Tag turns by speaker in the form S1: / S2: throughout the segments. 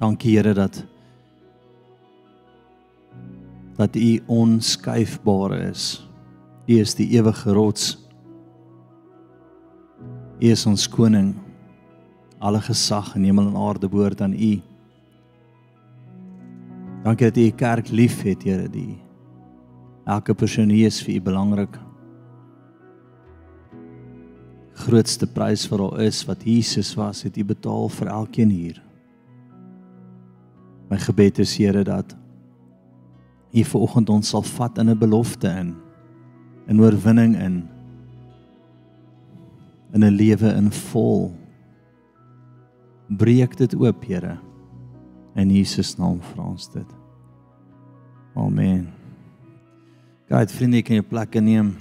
S1: Dankie Here dat dat U onskuifbaar is. U is die ewige rots. U is ons koning. Alle gesag in hemel en aarde behoort aan U. Dankie dat U die kerk liefhet, Here, die elke persoon hier is vir U belangrik. Grootste prys vir al is wat Jesus was, het U betaal vir elkeen hier. My gebed is Here dat U vanoggend ons sal vat in 'n belofte in, in oorwinning in, in 'n lewe in vol. Breek dit oop, Here. In Jesus naam vra ons dit. Amen. Gaan vriende kan jy plekke neem.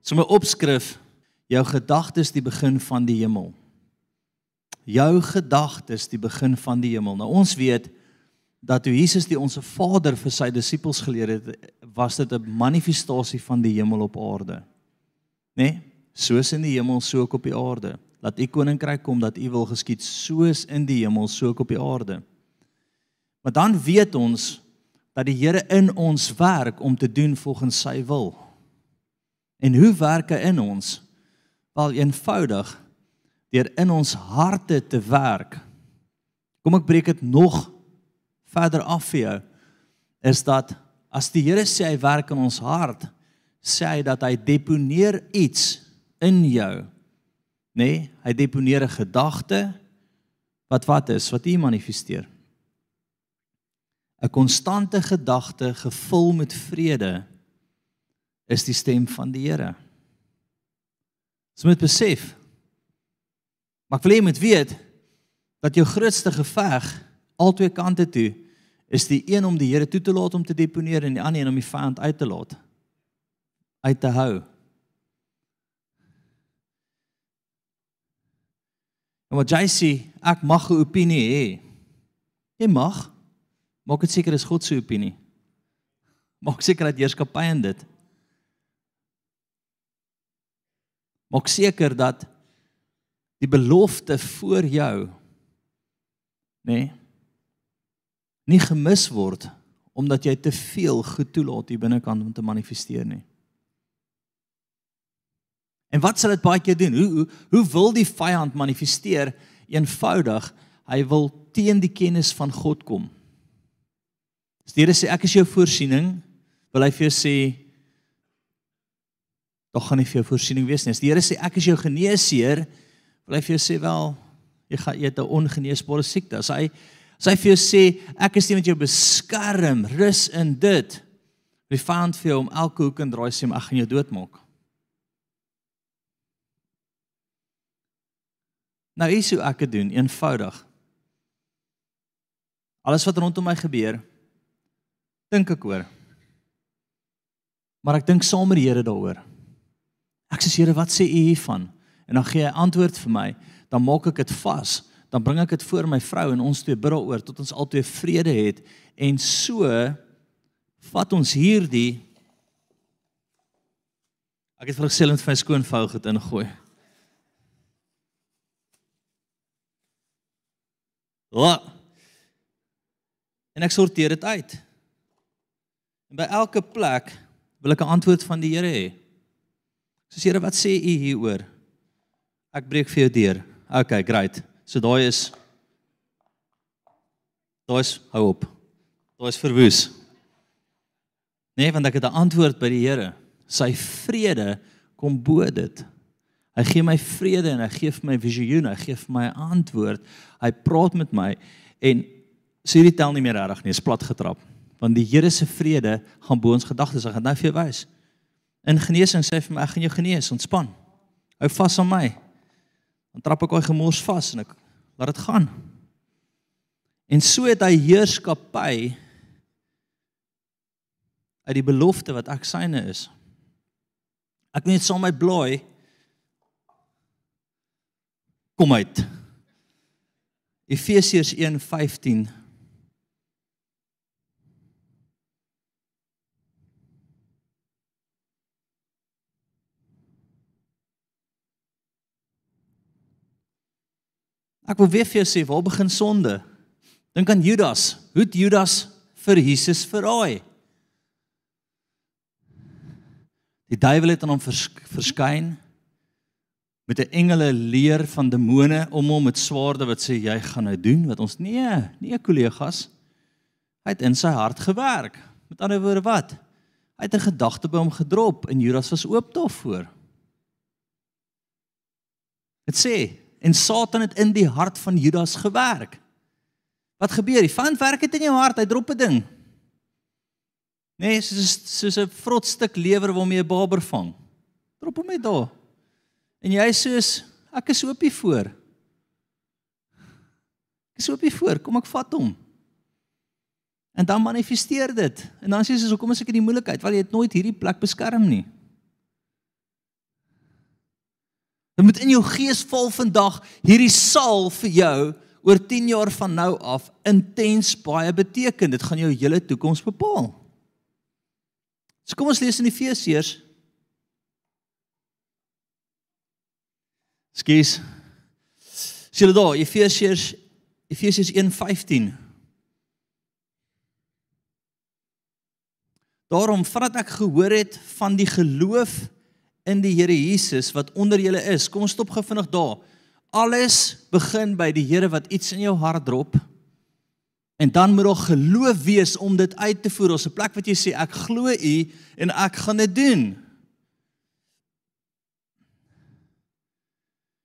S1: So my opskrif, jou gedagtes die begin van die hemel. Jou gedagtes die begin van die hemel. Nou ons weet dat toe Jesus die onsse Vader vir sy disippels geleer het, was dit 'n manifestasie van die hemel op aarde. Né? Nee? Soos in die hemel, so ook op die aarde laat u koninkryk kom dat u wil geskied soos in die hemel so ook op die aarde. Maar dan weet ons dat die Here in ons werk om te doen volgens sy wil. En hoe werk hy in ons? Wel eenvoudig deur in ons harte te werk. Kom ek breek dit nog verder af vir jou is dat as die Here sê hy werk in ons hart, sê hy dat hy deponeer iets in jou nê? Nee, hy deponeer 'n gedagte wat wat is, wat hy manifesteer. 'n Konstante gedagte gevul met vrede is die stem van die Here. Jy moet besef. Maar ek wil hê jy moet weet dat jou grootste geveg albei kante toe is die een om die Here toe te laat om te deponeer en die ander een om die vyand uit te laat uit te hou. En wat jy sê, ek mag 'n opinie hê. Jy mag. Maak dit seker is God se opinie. Maak seker dat heerskappy in dit. Maak seker dat die belofte voor jou nê nee, nie gemis word omdat jy te veel goed toelaat hier binnekant om te manifesteer nie. En wat sal dit baie keer doen? Hoe hoe hoe wil die vyand manifesteer? Eenvoudig, hy wil teen die kennis van God kom. As die Here sê ek is jou voorsiening, wil hy vir jou sê tog gaan nie vir jou voorsiening wees nie. As die Here sê ek is jou geneesheer, wil hy vir jou sê wel jy gaan het 'n ongeneesbare siekte. As hy as hy vir jou sê ek is die wat jou beskerm, rus in dit. Die vyand vir jou om elke hoek en draai sê ek gaan jou doodmaak. Nou is hoe ek dit doen, eenvoudig. Alles wat rondom my gebeur, dink ek oor. Maar ek dink saam met die Here daaroor. Ek sê Here, wat sê U hiervan? En dan gee hy antwoord vir my, dan maak ek dit vas, dan bring ek dit voor my vrou en ons twee bid daaroor tot ons albei vrede het en so vat ons hierdie Ek het vir gesê net vir my skoonvou het ingooi. Wat? En ek sorteer dit uit. En by elke plek wil ek 'n antwoord van die Here hê. Soos Here, wat sê U hieroor? Ek breek vir jou deur. Okay, great. So daai is daai is hou op. Daai is verwoes. Nee, want ek het 'n antwoord by die Here. Sy vrede kom bo dit. Hy gee my vrede en hy gee vir my visioen, hy gee vir my 'n antwoord. Hy praat met my en sê dit tel nie meer reg nie, is plat getrap. Want die Here se vrede gaan bo ons gedagtes, hy gaan nou vir jou wys. In genesing sê hy vir my, ek gaan jou genees, ontspan. Hou vas aan my. Dan trap ek daai gemors vas en ek laat dit gaan. En so het hy heerskappy uit die belofte wat ek syne is. Ek net saam my blooi kom uit. Efesiërs 1:15 Ek wil weer vir jou sê, waar begin sonde? Dink aan Judas. Hoe het Judas vir Jesus verraai? Die duiwel het aan hom vers, verskyn met 'n engele leer van demone om hom met swaarde wat sê jy gaan nou doen wat ons nee, nee kollegas. Hy het in sy hart gewerk. Met ander woorde wat? Hy het 'n gedagte by hom gedrop en Judas was oop daarvoor. Dit sê en Satan het in die hart van Judas gewerk. Wat gebeur? Die vyand werk dit in jou hart, hy drop 'n ding. Nee, soos soos 'n vrot stuk lewer waarmee 'n baber vang. Drop hom net daar. En jy sê ek is oopie voor. Ek is oopie voor, kom ek vat hom. En dan manifesteer dit. En dan sê jy hoekom is ek in die moeilikheid? Want jy het nooit hierdie plek beskerm nie. Dit moet in jou gees val vandag hierdie saal vir jou oor 10 jaar van nou af intens baie beteken. Dit gaan jou hele toekoms bepaal. So kom ons lees in Efesiërs. Skus. Sien jy daar Efesiërs Efesiërs 1:15. Daarom vandat ek gehoor het van die geloof in die Here Jesus wat onder julle is. Kom ons stop gou vinnig daar. Alles begin by die Here wat iets in jou hart drop. En dan moet daar geloof wees om dit uit te voer. Ons 'n plek wat jy sê ek glo u en ek gaan dit doen.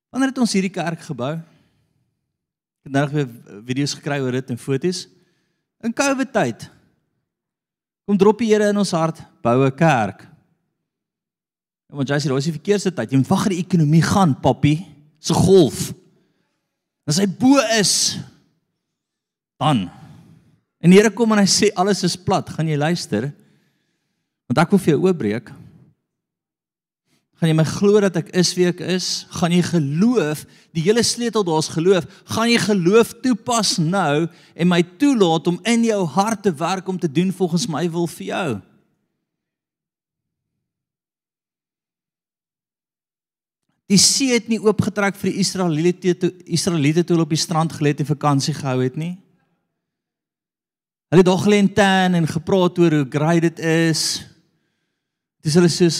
S1: Wanneer het ons hierdie kerk gebou? Ek het nou weer video's gekry oor dit en foto's. In Covid tyd. Kom drop die Here in ons hart, bou 'n kerk. Want jy sê daar is die verkeerde tyd. Jy moet wag dat die ekonomie gaan, papi, se golf. As hy bo is, dan En die Here kom en hy sê alles is plat, gaan jy luister? Want ek wil vir jou oopbreek. Gaan jy my glo dat ek is wie ek is? Gaan jy geloof? Die hele sleutel daar's geloof. Gaan jy geloof toepas nou en my toelaat om in jou hart te werk om te doen volgens my wil vir jou? Die see het nie oopgetrek vir die Israeliete toe Israeliete toe op die strand gelê het en vakansie gehou het nie. Hulle het daar gelê tan en gepraat oor hoe great dit is. Dis hulle sê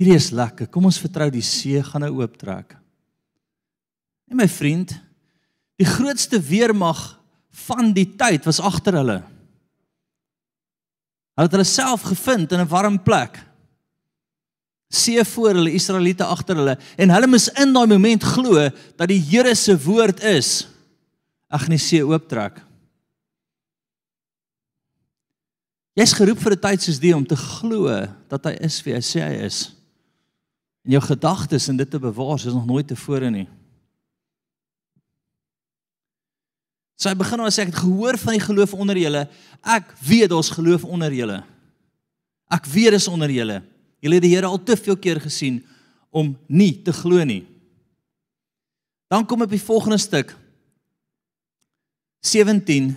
S1: hierdie is lekker. Kom ons vertrou die see gaan nou ooptrek. En my vriend, die grootste weermag van die tyd was agter hulle. Hulle het hulle self gevind in 'n warm plek. See voor hulle, Israeliete agter hulle en hulle moes in daai oomblik glo dat die Here se woord is. Ag nee, see ooptrek. Jy's geroep vir 'n tyd soos die om te glo dat hy is wie hy sê hy is. En jou gedagtes en dit te bewaar is nog nooit tevore nie. So hy begin nou sê ek het gehoor van die geloof onder julle. Ek weet daar's geloof onder julle. Ek weet dis onder julle. Julle het die Here al te veel keer gesien om nie te glo nie. Dan kom op die volgende stuk 17.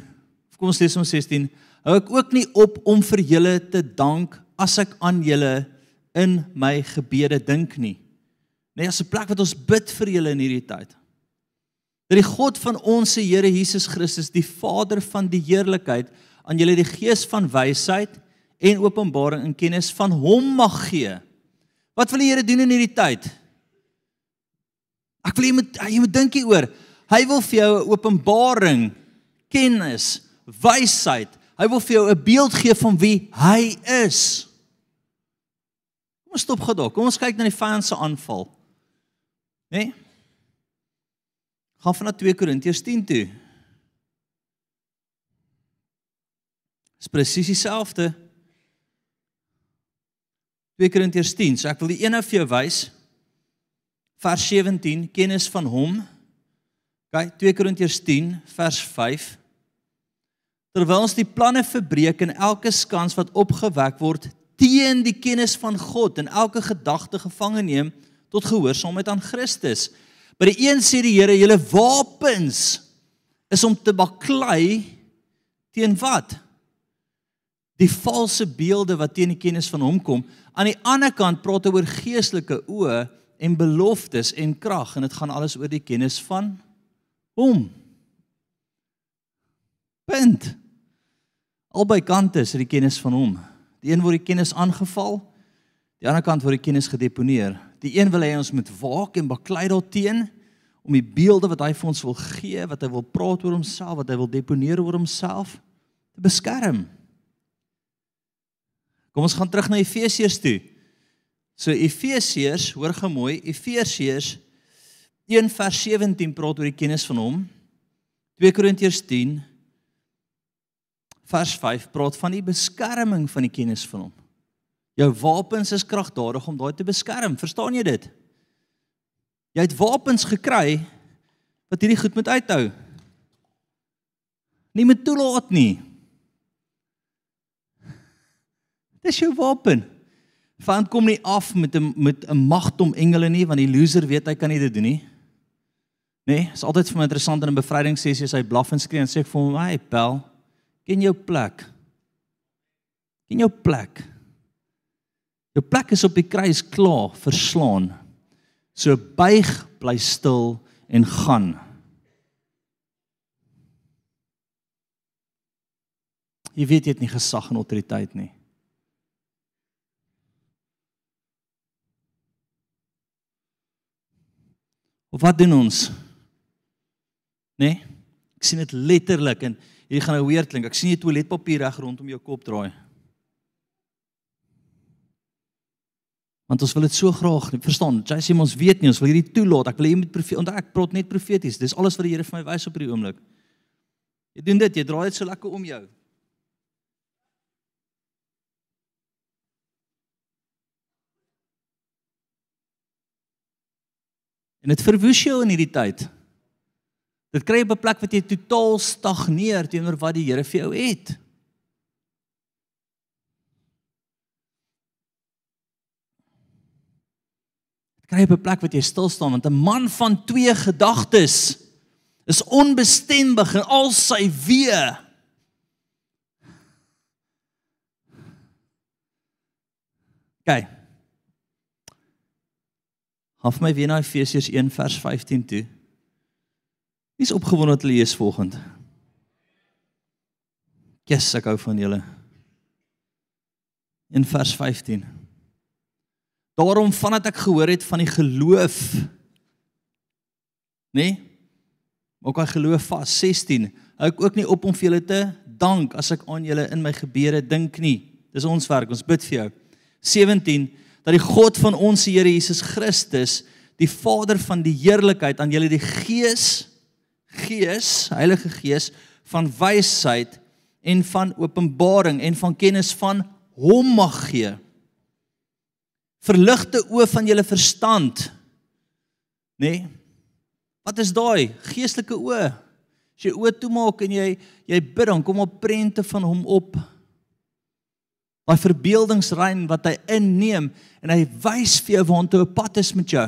S1: Kom ons lees om 16 hou ek ook nie op om vir julle te dank as ek aan julle in my gebede dink nie. Nee, as 'n plek wat ons bid vir julle in hierdie tyd. Dat die God van ons Here Jesus Christus, die Vader van die heerlikheid, aan julle die gees van wysheid en openbaring en kennis van hom mag gee. Wat wil die Here doen in hierdie tyd? Ek wil jy moet jy moet dink hieroor. Hy wil vir jou 'n openbaring, kennis, wysheid Hy wil vir jou 'n beeld gee van wie hy is. Kom ons stop gou daar. Kom ons kyk na die vyand se aanval. Né? Nee? Gaan van na 2 Korintiërs 10 toe. Dis presies dieselfde. 2 Korintiërs 10. So ek wil die nou vir jou wys. Vers 17, kennis van hom. Kyk, 2 Korintiërs 10 vers 5 terwyl ons die planne verbreek en elke skans wat opgewek word teen die kennis van God en elke gedagte gevange neem tot gehoorsaamheid aan Christus. By die een sê die Here, julle wapens is om te baklei teen wat? Die valse beelde wat teen die kennis van hom kom. Aan die ander kant praat hy oor geestelike oë en beloftes en krag en dit gaan alles oor die kennis van Hom. Punt. Albei kante is die kennis van hom. Die een word die kennis aangeval, die ander kant word die kennis gedeponeer. Die een wil hê ons moet waak en baklei daarteen om die beelde wat hy vir ons wil gee, wat hy wil praat oor homself, wat hy wil deponeer oor homself te beskerm. Kom ons gaan terug na Efesiërs toe. So Efesiërs, hoor gemooi, Efesiërs 1 vers 17 praat oor die kennis van hom. 2 Korintiërs 10 vers 5 praat van die beskerming van die kennis van hom. Jou wapens is kragtadig om daai te beskerm. Verstaan jy dit? Jy het wapens gekry wat hierdie goed moet uithou. Nie met toelaat nie. Dis jou wapen. Want kom nie af met 'n met 'n magdom engele nie, want die loser weet hy kan nie dit doen nie. Nee, is altyd vir my interessant in 'n bevrydingssessie as hy blaf en skree en sê ek vir hom, "Hey, pel, ken jou plek. Ken jou plek. Jou plek is op die kruis klaar verslaan." So buig, bly stil en gaan. Jy weet jy het nie gesag en autoriteit nie. Of wat doen ons? Nee? Ek sien dit letterlik en hier gaan 'n weer klink. Ek sien jy toiletpapier reg rondom jou kop draai. Want ons wil dit so graag verstaan. Jy sê ons weet nie, ons wil hierdie toelaat. Ek wil jy moet profeet. Onthou ek praat net profeties. Dis alles wat die Here vir my wys op hierdie oomblik. Jy doen dit, jy draai dit so lekker om jou. En dit verwoes jou in hierdie tyd. Dit kry op 'n plek wat jy totaal stagneer teenoor wat die Here vir jou het. kry op 'n plek wat jy stil staan want 'n man van twee gedagtes is onbestemig in al sy weë. Kyk. Haf my weer na Efesiërs 1 vers 15 toe. Wie's opgewonde te lees volgende? Jesus, ek hou van julle. In vers 15. Daarom vandat ek gehoor het van die geloof nê nee? ook al geloof vas 16 hou ek ook nie op om vir julle te dank as ek aan julle in my gebede dink nie dis ons werk ons bid vir jou 17 dat die God van ons Here Jesus Christus die Vader van die heerlikheid aan julle die gees gees Heilige Gees van wysheid en van openbaring en van kennis van hom mag gee verligte oë van julle verstand. Nê? Nee? Wat is daai geestelike oë? As jy oë toemaak en jy jy bid dan kom op prente van hom op. Daai verbeeldingsrein wat hy inneem en hy wys vir jou waantoe 'n pad is met jou.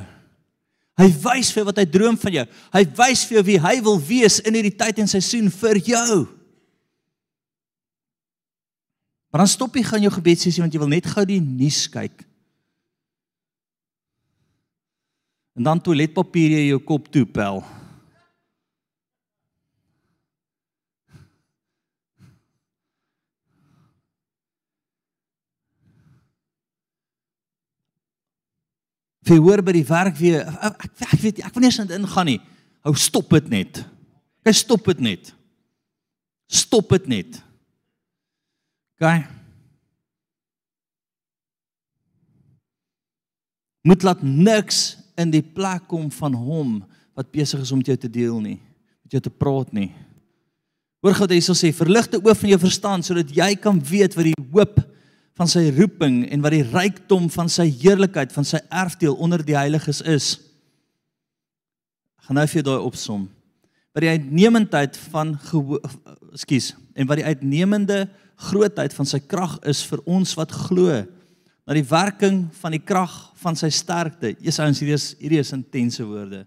S1: Hy wys vir wat hy droom van jou. Hy wys vir jou wie hy wil wees in hierdie tyd en seisoen vir jou. Maar dan stop jy gaan jou gebedsessie want jy wil net gou die nuus kyk. En dan toiletpapier jy jou kop toe pel. Vir hoor by die werk weer ek, ek weet ek wil nie eens ingaan nie. Hou stop dit net. Kyk stop dit net. Stop dit net. Gaan. Moet laat niks in die plek kom van hom wat besig is om met jou te deel nie, met jou te praat nie. Hoor God hy sê verligte oë van jou verstand sodat jy kan weet wat die hoop van sy roeping en wat die rykdom van sy heerlikheid van sy erfdeel onder die heiliges is. Gaan nou vir daai opsom. Wat die uitnemendheid van ekskuus en wat die uitnemende grootheid van sy krag is vir ons wat glo na die werking van die krag van sy sterkte. Jesus ons hierdie is hierdie is intense woorde.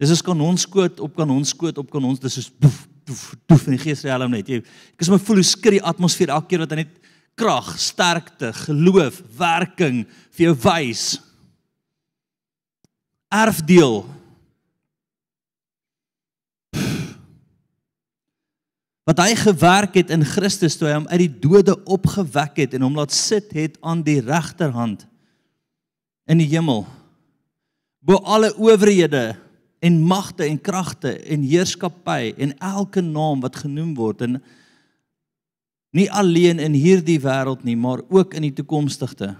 S1: Dis is kanonskoot op kanonskoot op kanons dis is boef boef boef in die gees riem net. Jy ek is my voel hoe skud die atmosfeer elke keer wat hy net krag, sterkte, geloof, werking vir jou wys. Erfdeel. Wat hy gewerk het in Christus toe hy hom uit die dode opgewek het en hom laat sit het aan die regterhand in die hemel. Bo alle owerhede en magte en kragte en heerskappy en elke naam wat genoem word en nie alleen in hierdie wêreld nie, maar ook in die toekomstige.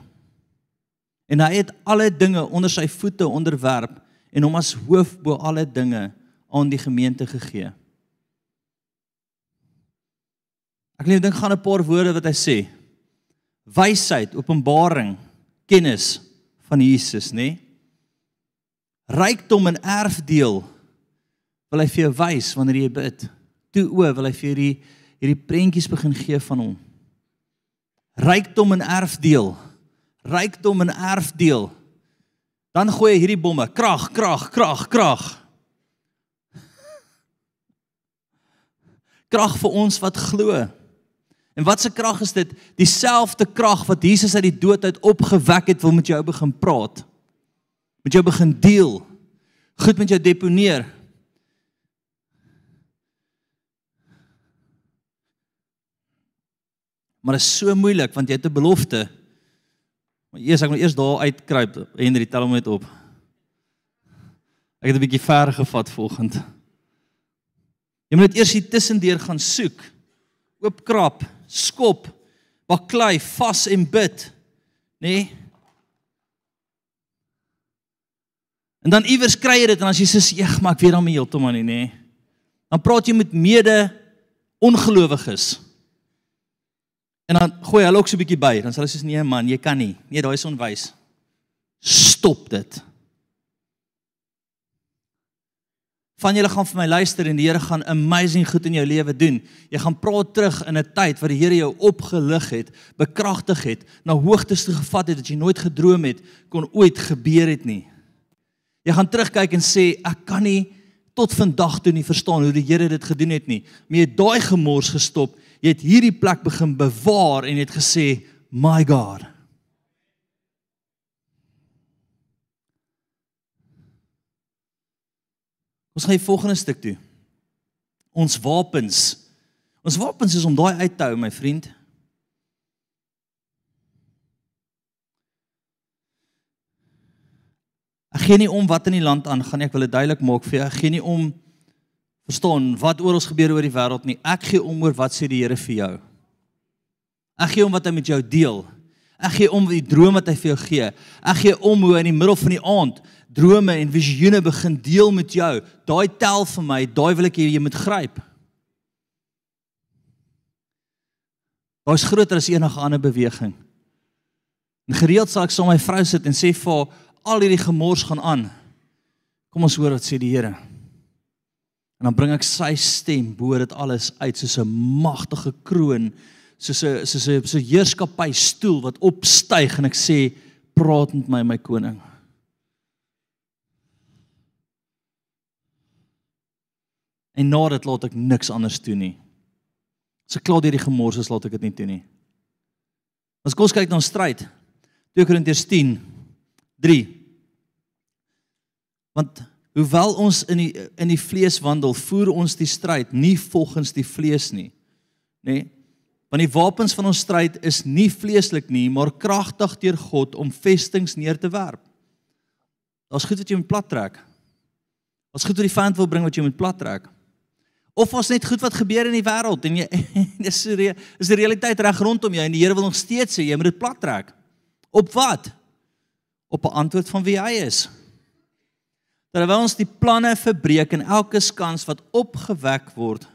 S1: En hy het alle dinge onder sy voete onderwerp en hom as hoof bo alle dinge aan die gemeente gegee. Ek net dink gaan 'n paar woorde wat hy sê. Wysheid, openbaring, kennis van Jesus, nê? Rykdom en erfdeel wil hy vir jou wys wanneer jy bid. Toe o, wil hy vir hierdie hierdie prentjies begin gee van hom. Rykdom en erfdeel. Rykdom en erfdeel. Dan gooi hy hierdie bomme, krag, krag, krag, krag. Krag vir ons wat glo. En wat se krag is dit? Dieselfde krag wat Jesus uit die dood uit opgewek het, wil met jou begin praat. Met jou begin deel. Goed met jou deponeer. Maar dit is so moeilik want jy het 'n belofte. Maar eers ek moet eers daar uitkruip. Henry, tel hom net op. Ek het 'n bietjie ver gevat volgens. Jy moet eers hier tussendeur gaan soek. Oopkrap skop, baklei, vas en bid, nê? Nee? En dan iewers kry jy dit en as jy sê, "Eg, maar ek weet dan nie heeltemal nie, nê." Dan praat jy met mede ongelowiges. En dan gooi hulle ook so 'n bietjie by. Dan sê hulle soos, "Nee man, jy kan nie. Nee, daai is onwys." Stop dit. van julle gaan vir my luister en die Here gaan amazing goed in jou lewe doen. Jy gaan praat terug in 'n tyd waar die Here jou opgelig het, bekragtig het, na hoogtes toe gevat het wat jy nooit gedroom het kon ooit gebeur het nie. Jy gaan terugkyk en sê ek kan nie tot vandag toe nie verstaan hoe die Here dit gedoen het nie. Maar jy het daai gemors gestop. Jy het hierdie plek begin bewaar en het gesê, "My God." Ons gaan die volgende stuk toe. Ons wapens. Ons wapens is om daai uit te hou, my vriend. Ek gee nie om wat in die land aangaan nie. Ek wil dit duidelik maak vir jou. Ek gee nie om verstaan wat oor ons gebeur oor die wêreld nie. Ek gee om oor wat sê die Here vir jou. Ek gee om wat hy met jou deel. Ek gee om die droom wat hy vir jou gee. Ek gee om hoe in die middel van die aand drome en visioene begin deel met jou. Daai tel vir my, daai wil ek hê jy moet gryp. Daai's groter as enige ander beweging. En gereeld sal ek saam met my vrou sit en sê vir haar al hierdie gemors gaan aan. Kom ons hoor wat sê die Here. En dan bring ek sy stem bo dit alles uit soos 'n magtige kroon, soos 'n soos 'n so heerskappy stoel wat opstyg en ek sê praat met my my koning. En na dit laat ek niks anders toe nie. As ek klaar deur die gemors is, laat ek dit nie toe nie. As ons kyk na stryd. 2 Korintiërs 10 3. Want hoewel ons in die in die vlees wandel, voer ons die stryd nie volgens die vlees nie. Nê? Nee? Want die wapens van ons stryd is nie vleeslik nie, maar kragtig deur God om vestings neer te werp. Daar's goed wat jy moet plat trek. Daar's goed wat die vyand wil bring wat jy moet plat trek of was net goed wat gebeur in die wêreld en jy dis is die realiteit reg rondom jou en die Here wil nog steeds sê jy moet dit plat trek. Op wat? Op 'n antwoord van wie hy is. Terwyl ons die planne verbreek en elke skans wat opgewek word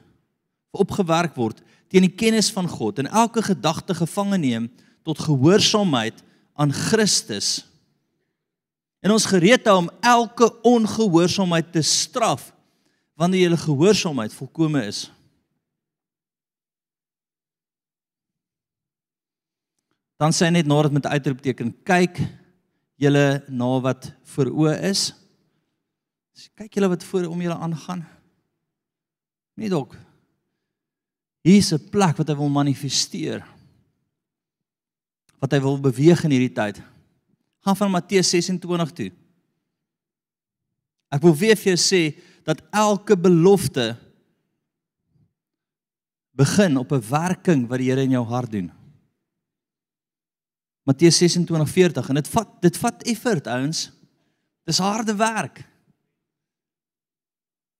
S1: opgewerk word teen die kennis van God en elke gedagte gevange neem tot gehoorsaamheid aan Christus. En ons gereed hou om elke ongehoorsaamheid te straf wanneer julle gehoorsaamheid volkome is. Dan sê net nadat met uitroepteken kyk julle na wat voor oë is. Kyk julle wat voor om julle aangaan. Nie dalk. Hier's 'n plek wat hy wil manifesteer. Wat hy wil beweeg in hierdie tyd. Gaan van Matteus 26 toe. Ek wil weer vir jou sê dat elke belofte begin op 'n werking wat die Here in jou hart doen. Matteus 26:40 en dit vat dit vat effort ouens. Dis harde werk.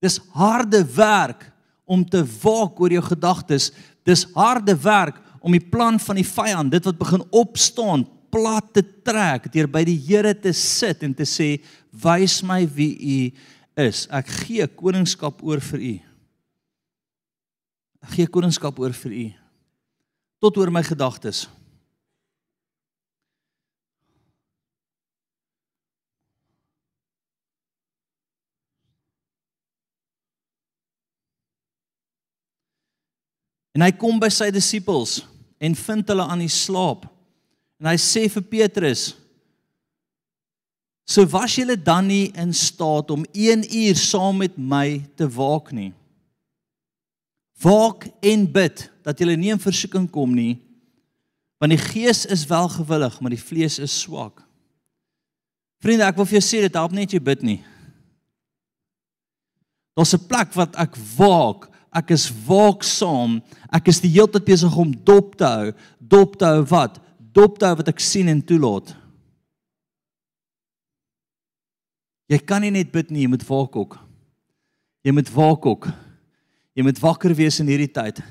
S1: Dis harde werk om te waak oor jou gedagtes. Dis harde werk om die plan van die vyand, dit wat begin opstaan, plat te trek, deur by die Here te sit en te sê, "Wys my wie U is. Ek gee koningskap oor vir U." Ek gee koningskap oor vir U. Tot oor my gedagtes. En hy kom by sy disippels en vind hulle aan die slaap. En hy sê vir Petrus: "So was julle dan nie in staat om 1 uur saam met my te waak nie. Waak en bid dat julle nie in versoeking kom nie, want die gees is wel gewillig, maar die vlees is swak." Vriende, ek wil vir jou sê dit help net jy bid nie. Daar's 'n plek wat ek waak ek is waaksaam. Ek is die hele tyd besig om dop te hou. Dop te hou wat? Dop te hou wat ek sien en toelaat. Jy kan nie net bid nie, jy moet waak ook. Jy moet waak ook. Jy moet wakker wees in hierdie tyd.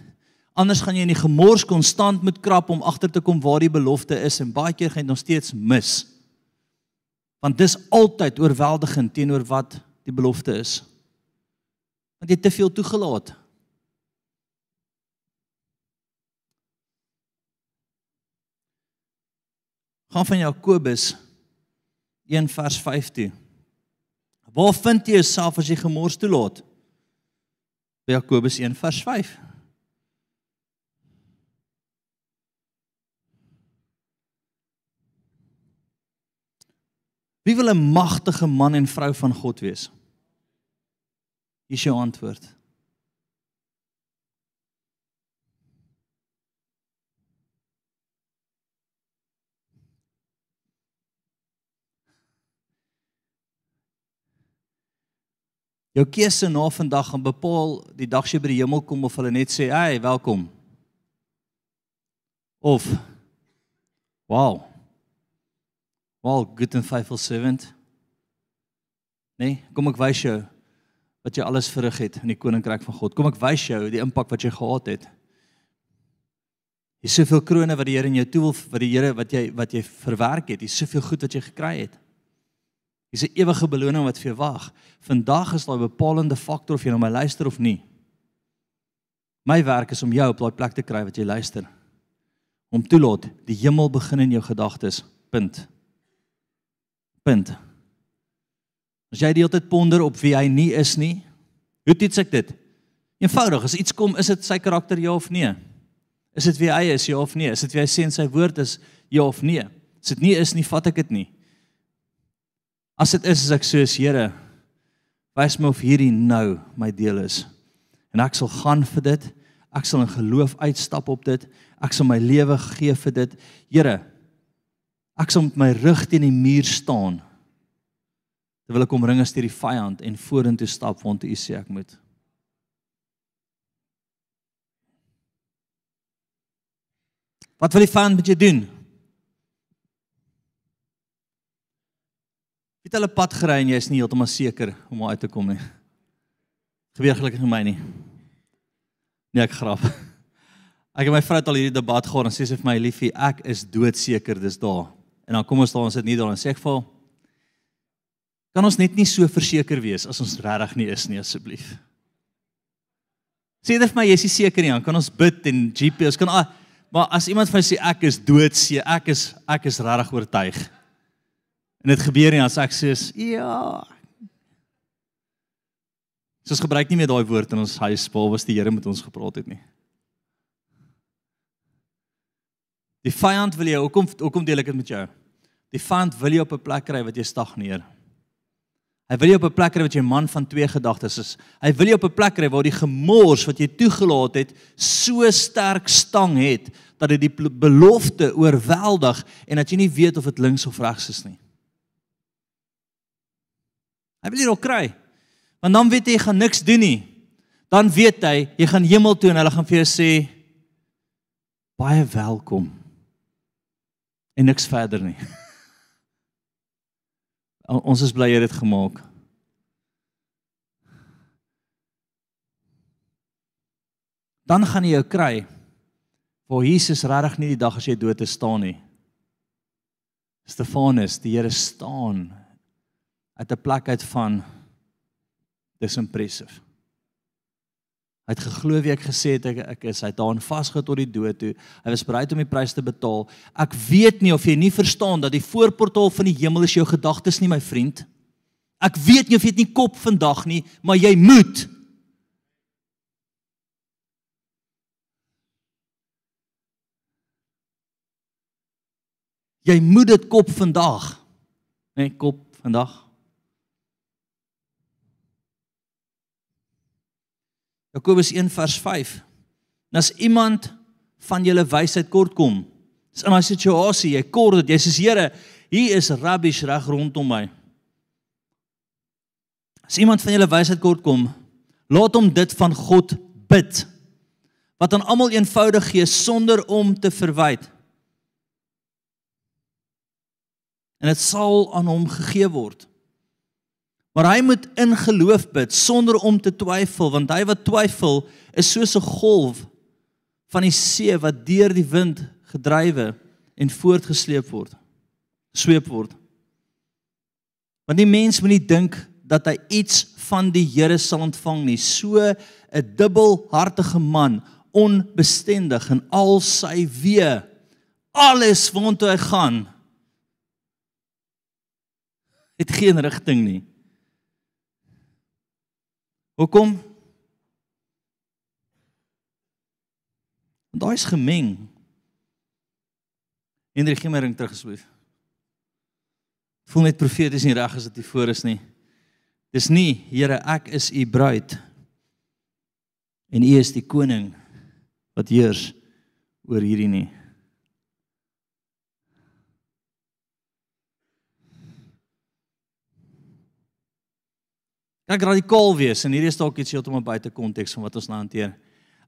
S1: Anders gaan jy in die gemors konstant met krap om agter te kom waar die belofte is en baie keer gaan jy nog steeds mis. Want dis altyd oorweldigend teenoor wat die belofte is. Want jy het te veel toegelaat. Gaan van Jakobus 1 vers 15. Waar vind jy jouself as jy gemors toelaat? By Jakobus 1 vers 5. Wie wil 'n magtige man en vrou van God wees? Hier is jou antwoord. Jou keuse na vandag gaan bepaal die dag jy by die hemel kom of hulle net sê, "Hey, welkom." Of Wow. Wow, good and faithful servant. Nee, kom ek wys jou wat jy alles verrig het in die koninkryk van God. Kom ek wys jou die impak wat jy gehad het. Jy soveel krones wat die Here in jou toe wil wat die Here wat jy wat jy verwerk het. Jy soveel goed wat jy gekry het. Dis 'n ewige beloning wat vir jou wag. Vandag is daai bepalende faktor of jy na my luister of nie. My werk is om jou op daai plek te kry wat jy luister. Om toelaat die hemel begin in jou gedagtes. Punt. Punt. As jy die hele tyd ponder op wie hy nie is nie, hoe toets ek dit? Eenvoudig, as iets kom, is dit sy karakter ja of nee? Is dit wie hy is ja of nee? Is dit wie hy sê in sy woord is ja of nee? As dit nie is nie, vat ek dit nie. As dit is as ek soos Here wys my of hierdie nou my deel is. En ek sal gaan vir dit. Ek sal in geloof uitstap op dit. Ek sal my lewe gee vir dit. Here, ek sal met my rug teen die muur staan. Terwyl ek omring is deur die vyand en vorentoe stap want U sê ek moet. Wat wil die vyand met jou doen? Het hulle pad gery en jy is nie heeltemal seker om uit te kom nie. Gebeur gelukkig nie my nie. Nee, ek grap. Ek en my vrou het al hierdie debat gehad en sê sy vir my liefie, ek is doodseker dis daar. En dan kom ons daar ons sit nie daar en sê ek vir kan ons net nie so verseker wees as ons regtig nie is nie asseblief. Sê dit vir my, jy's seker nie, dan kan ons bid en GPS kan maar as iemand vir my sê ek is doodseker, ek is ek is regtig oortuig. En dit gebeur nie as ek sê ja. Soos gebruik nie meer daai woord in ons huis behalwe as die Here met ons gepraat het nie. Die vyand wil jou hoekom hoekom deel ek dit met jou? Die vyand wil jou op 'n plek kry wat jy stagneer. Hy wil jou op 'n plek kry wat jy man van twee gedagtes is. Hy wil jou op 'n plek kry waar die gemors wat jy toegelaat het so sterk stang het dat dit die belofte oorweldig en dat jy nie weet of dit links of regs is nie. Hy wil dit ook kry. Want dan weet jy jy gaan niks doen nie. Dan weet hy, jy gaan hemel toe en hulle gaan vir jou sê baie welkom. En niks verder nie. Ons is bly jy het dit gemaak. Dan gaan jy jou kry waar Jesus regtig nie die dag as jy dood te staan nie. Stefanus, die Here staan uit 'n plek uit van dis impressive. Hy het geglo wie ek gesê het ek, ek is. Hy het daarin vasgehou tot die dood toe. Hy was bereid om die prys te betaal. Ek weet nie of jy nie verstaan dat die voorportaal van die hemel is jou gedagtes nie, my vriend. Ek weet nie of jy dit nie kop vandag nie, maar jy moet. Jy moet dit kop vandag. Nee, kop vandag. Jakobus 1 vers 5. En as iemand van julle wysheid kort kom, is in 'n situasie jy kort dit, jy sê Here, hier is rubbish reg rondom my. As iemand van julle wysheid kort kom, laat hom dit van God bid. Wat aan almal eenvoudig gee sonder om te verwyd. En dit sal aan hom gegee word. Maar hy moet in geloof bid sonder om te twyfel, want hy wat twyfel is soos 'n golf van die see wat deur die wind gedrywe en voortgesleep word. Sweep word. Want die mens moet nie dink dat hy iets van die Here sal ontvang nie. So 'n dubbelhartige man, onbestendig in al sy weë, alles waartoe hy gaan, het geen rigting nie. Hoekom? Want daai is gemeng. Hendrik gee my ring terug asseblief. Voel net profeties nie reg as dit voor is nie. Dis nie, Here, ek is u bruid. En u is die koning wat heers oor hierdie nie. Kan ek radikaal wees en hierdie is dalk iets heeltemal buite konteks van wat ons nou hanteer.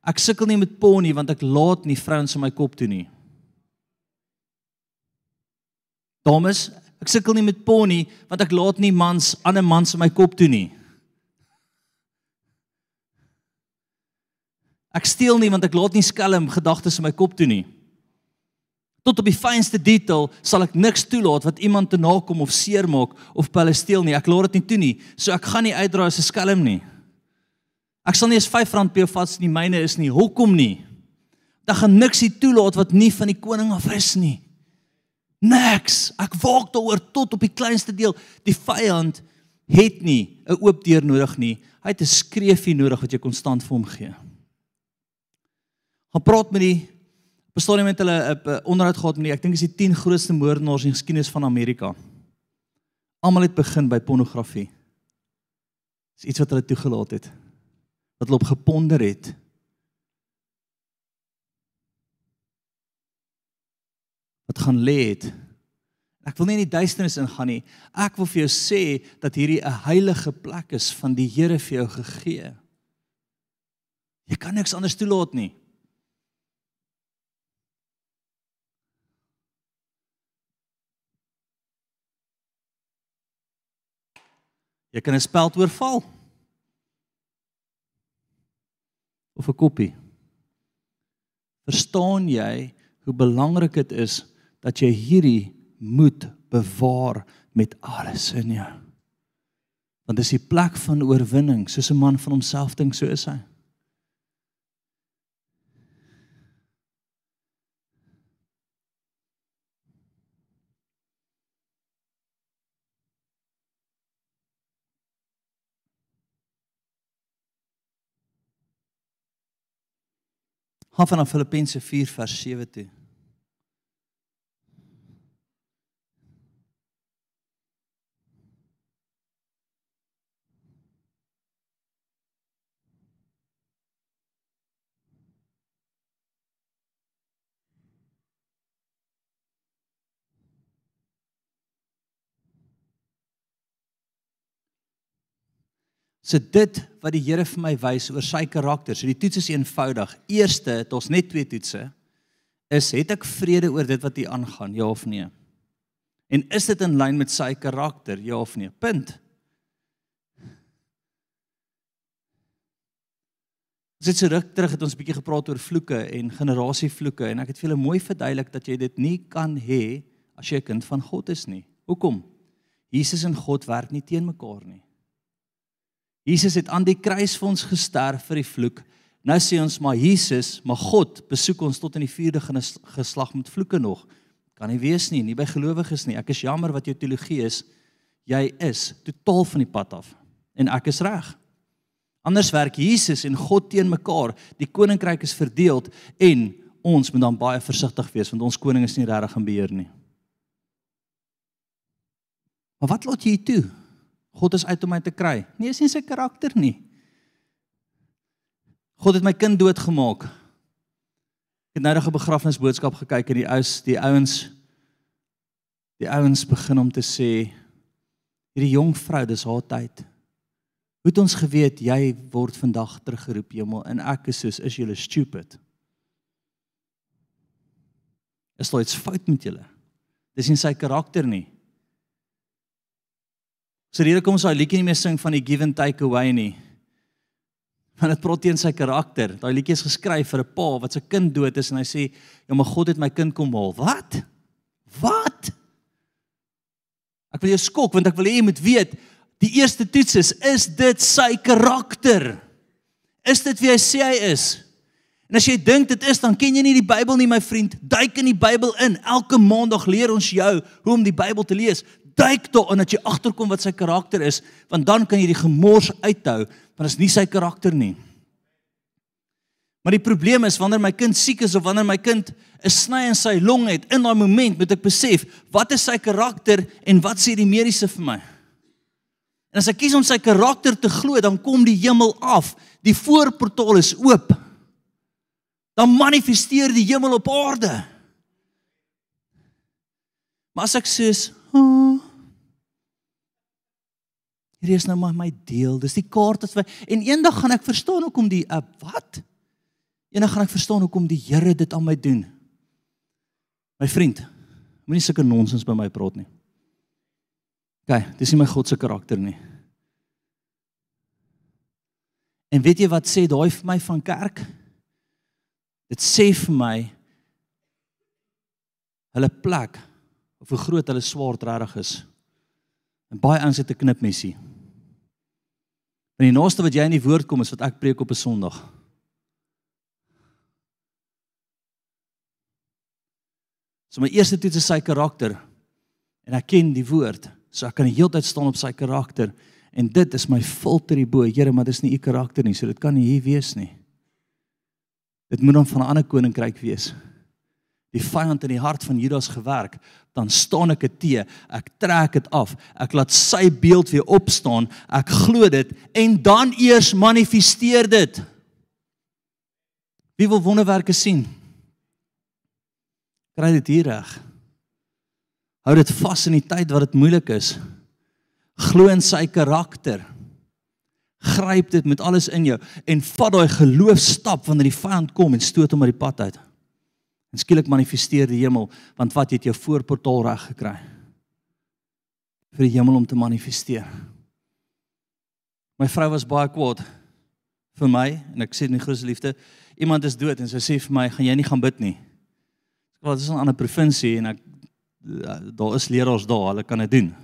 S1: Ek sukkel nie met pony want ek laat nie vrouens in my kop toe nie. Dames, ek sukkel nie met pony want ek laat nie mans ander mans in my kop toe nie. Ek steel nie want ek laat nie skelm gedagtes in my kop toe nie. Tot op die fynste detail sal ek niks toelaat wat iemand te nakom of seermaak of pelle steel nie. Ek laat dit nie toe nie. So ek gaan nie uitdraai as 'n skelm nie. Ek sal nie eens R5 per vat nie myne is nie. Hoekom nie? Dan gaan niks hier toelaat wat nie van die koning af is nie. Niks. Ek waak daaroor tot op die kleinste deel. Die vyand het nie 'n oop deur nodig nie. Hy het 'n skreefie nodig wat jy konstant vir hom gee. Gaan praat met die Bestaan met hulle 'n onderhoud gehad met die ek dink is die 10 grootste moordenaars in geskiedenis van Amerika. Almal het begin by pornografie. Dis iets wat hulle toegelaat het. Wat hulle op geponder het. Wat gaan lê het. Ek wil nie in die duisternis ingaan nie. Ek wil vir jou sê dat hierdie 'n heilige plek is van die Here vir jou gegee. Jy kan niks anders toelaat nie. Jy kan 'n speld oorval. Of 'n koppie. Verstaan jy hoe belangrik dit is dat jy hierdie moet bewaar met alles in jou? Want dis die plek van oorwinning, soos 'n man van homself dink, so is hy. Gaan van Filippense 4 vers 7 toe. So dit wat die Here vir my wys oor sy karakter, so die toets is eenvoudig. Eerste, het ons net twee toetse, is het ek vrede oor dit wat hier aangaan, ja of nee? En is dit in lyn met sy karakter, ja of nee? Punt. Ons het so ruk terug het ons 'n bietjie gepraat oor vloeke en generasievloeke en ek het vir julle mooi verduidelik dat jy dit nie kan hê as jy 'n kind van God is nie. Hoekom? Jesus en God werk nie teen mekaar nie. Jesus het aan die kruis vir ons gesterf vir die vloek. Nou sê ons maar Jesus, maar God besoek ons tot in die vierde geslag met vloeke nog. Kan nie wees nie, nie by gelowiges nie. Ek is jammer wat jou teologie is. Jy is totaal van die pad af en ek is reg. Anders werk Jesus en God teen mekaar. Die koninkryk is verdeel en ons moet dan baie versigtig wees want ons koning is nie regtig in beheer nie. Maar wat laat jy toe? God is uit om my te kry. Nee, is nie sy karakter nie. God het my kind doodgemaak. Ek het nou 'n begrafnisboodskap gekyk en die ouens, die ouens die ouens begin om te sê hierdie jong vrou, dis haar tyd. Hoe het ons geweet jy word vandag teruggeroep hemel en ek is soos is julle stupid? Is daar iets fout met julle? Dis nie sy karakter nie. So hierdie kom ons daai liedjie nie meer sing van die give and take away nie. Want dit praat teen sy karakter. Daai liedjie is geskryf vir 'n pa wat sy kind dood is en hy sê, "Ja, maar God het my kind kom haal." Wat? Wat? Ek wil jou skok want ek wil hê jy moet weet Die eerste toets is is dit sy karakter? Is dit wie hy sê hy is? En as jy dink dit is, dan ken jy nie die Bybel nie, my vriend. Duik in die Bybel in. Elke maandag leer ons jou hoe om die Bybel te lees. Duik daarin dat jy agterkom wat sy karakter is, want dan kan jy die gemors uithou, want dit is nie sy karakter nie. Maar die probleem is wanneer my kind siek is of wanneer my kind 'n sny in sy long het, in daai oomblik moet ek besef, wat is sy karakter en wat sê die mediese vir my? En as ek kies om sy karakter te glo, dan kom die hemel af. Die voorportaal is oop. Dan manifesteer die hemel op aarde. Maar as ek sê, oh, hier is nou maar my deel. Dis die kaart wat en eendag gaan ek verstaan hoekom die uh, wat? Eendag gaan ek verstaan hoekom die Here dit aan my doen. My vriend, moenie sulke nonsens by my praat nie. OK, dis nie my God se karakter nie. En weet jy wat sê daai vir my van kerk? Dit sê vir my hulle plek of hoe groot hulle swaard regtig is. En baie ouens het 'n knipmesie. En die naaste wat jy in die woord kom is wat ek preek op 'n Sondag. So my eerste toets is sy karakter en ek ken die woord. So ek kan die hele tyd staan op sy karakter en dit is my filter hierbo. Here, maar dis nie u karakter nie, so dit kan nie hier wees nie. Dit moet dan van 'n ander koninkryk wees. Die vyand in die hart van Judas gewerk, dan staan ek te, ek trek dit af. Ek laat sy beeld weer opstaan. Ek glo dit en dan eers manifesteer dit. Wie wil wonderwerke sien? Kry dit hier reg. Hou dit vas in die tyd wat dit moeilik is. Glo in sy karakter. Gryp dit met alles in jou en vat daai geloofstap wanneer die vyand kom en stoot hom uit die pad uit. En skielik manifesteer die hemel, want wat het jou voorportaal reg gekry? vir die hemel om te manifesteer. My vrou was baie kwaad vir my en ek sê in die grootste liefde, iemand is dood en sy sê vir my, "Gaan jy nie gaan bid nie?" Ek "Wat is 'n ander provinsie en ek daar is leraars daar, hulle kan dit doen.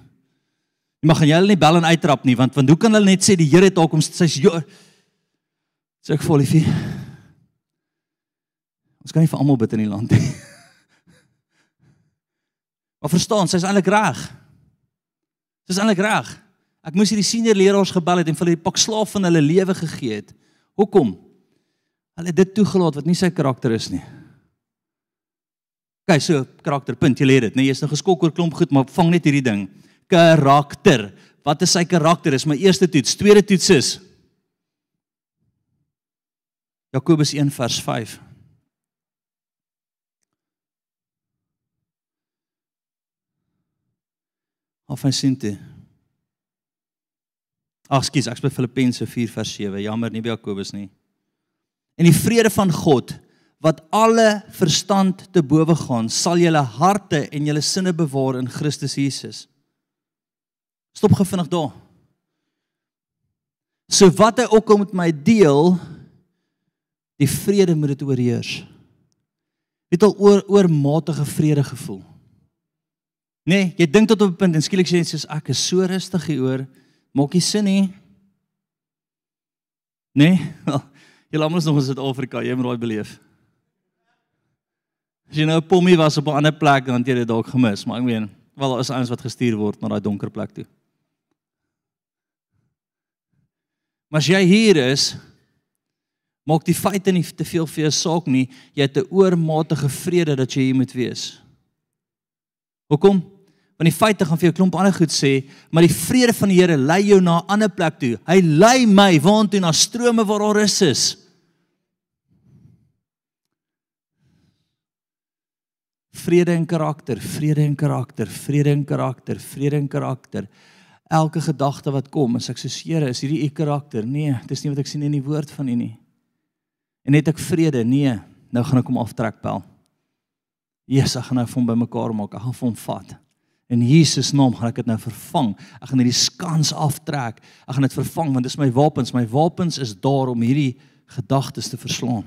S1: Jy mag jy hulle nie bel en uittrap nie, want want hoe kan hulle net sê die Here het dalk om sy's sê ek vir Olivie. Ons kan nie vir almal bid in die land nie. Maar verstaan, sy's eintlik reg. Sy's eintlik reg. Ek moes hierdie senior leraars gebel het en vir hulle 'n pak slaaf van hulle lewe gegee het. Hoekom? Hulle het dit toegelaat wat nie sy karakter is nie. OK, so karakterpunt, jy leer dit, nee, jy's nou geskok oor klomp goed, maar vang net hierdie ding. Karakter. Wat is sy karakter? Dis my eerste toets. Tweede toets is Jakobus 1 vers 5. Of hy sê dit. Ag, skus, ek's by Filippense 4 vers 7. Jammer, nie by Jakobus nie. En die vrede van God wat alle verstand te bowe gaan, sal julle harte en julle sinne bewaar in Christus Jesus. Stop gefinnig daar. So wat hy ook al met my deel, die vrede moet dit oorheers. Het al oor oormatige vrede gevoel. Nee, jy dink tot op 'n punt en skielik sê jy soos ek is so rustig hieroor, maak nie sin nie. Nee, jy almal is nog in Suid-Afrika, jy moet daai beleef. As jy nou 'n pommie was op 'n ander plek dan het jy dit dalk gemis, maar ek meen, wel daar is ouens wat gestuur word na daai donker plek toe. Maar as jy hier is, maak die feite nie te veel vir jou saak nie. Jy het 'n oormatige vrede dat jy hier moet wees. Hoekom? Want die feite gaan vir jou klomp ander goed sê, maar die vrede van die Here lei jou na 'n ander plek toe. Hy lei my waantoe na strome waar daar rus is. vrede en karakter, vrede en karakter, vrede en karakter, vrede en karakter. Elke gedagte wat kom, as ek sê Here, is hierdie u karakter? Nee, dis nie wat ek sien in die woord van u nie. En net ek vrede? Nee, nou gaan ek hom aftrek pel. Jesus, ek gaan nou vir hom bymekaar maak. Ek gaan vir hom vat. In Jesus naam gaan ek dit nou vervang. Ek gaan hierdie skans aftrek. Ek gaan dit vervang want dis my wapens. My wapens is daar om hierdie gedagtes te verslaan.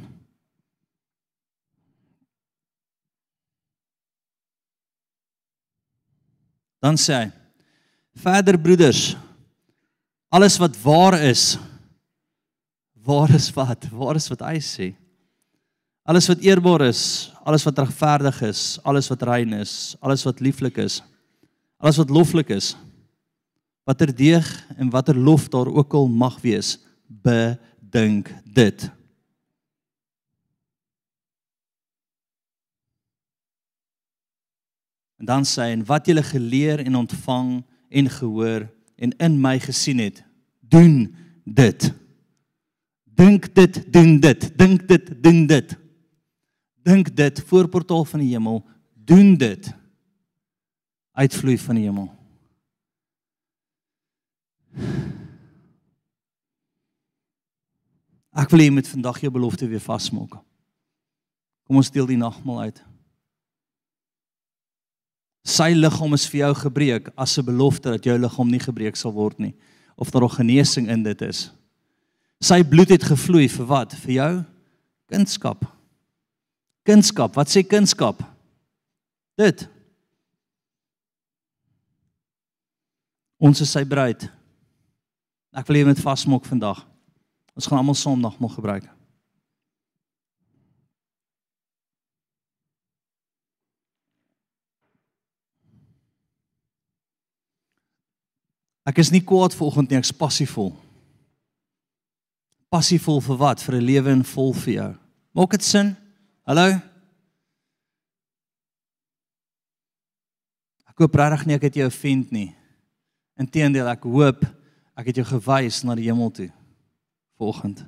S1: Dan sê hy: "Verder broeders, alles wat waar is, waar is wat? Waar is wat hy sê? Alles wat eerbaar is, alles wat regverdig is, alles wat rein is, alles wat lieflik is, alles wat loflik is, watter deeg en watter lof daar ook al mag wees, bedink dit." En dan sê en wat julle geleer en ontvang en gehoor en in my gesien het, doen dit. Dink dit, doen dit. Dink dit, doen dit. Dink dit voorportaal van die hemel, doen dit. Uitvloei van die hemel. Ek wil hê jy moet vandag jou belofte weer vasmaak. Kom ons deel die nagmaal uit. Sy liggaam is vir jou gebreek as 'n belofte dat jou liggaam nie gebreek sal word nie of daar nog genesing in dit is. Sy bloed het gevloei vir wat? Vir jou kunskap. Kunskap, wat sê kunskap? Dit. Ons is sy bruid. Ek wil jy moet vasmaak vandag. Ons gaan almal Sondag mag gebruik. Ek is nie kwaad vanoggend nie, ek's passievol. Passievol vir wat? Vir 'n lewe in vol vir jou. Maak dit sin? Hallo? Ek hoop regtig nie ek het jou offend nie. Inteendeel, ek hoop ek het jou gewys na die hemel toe vanoggend.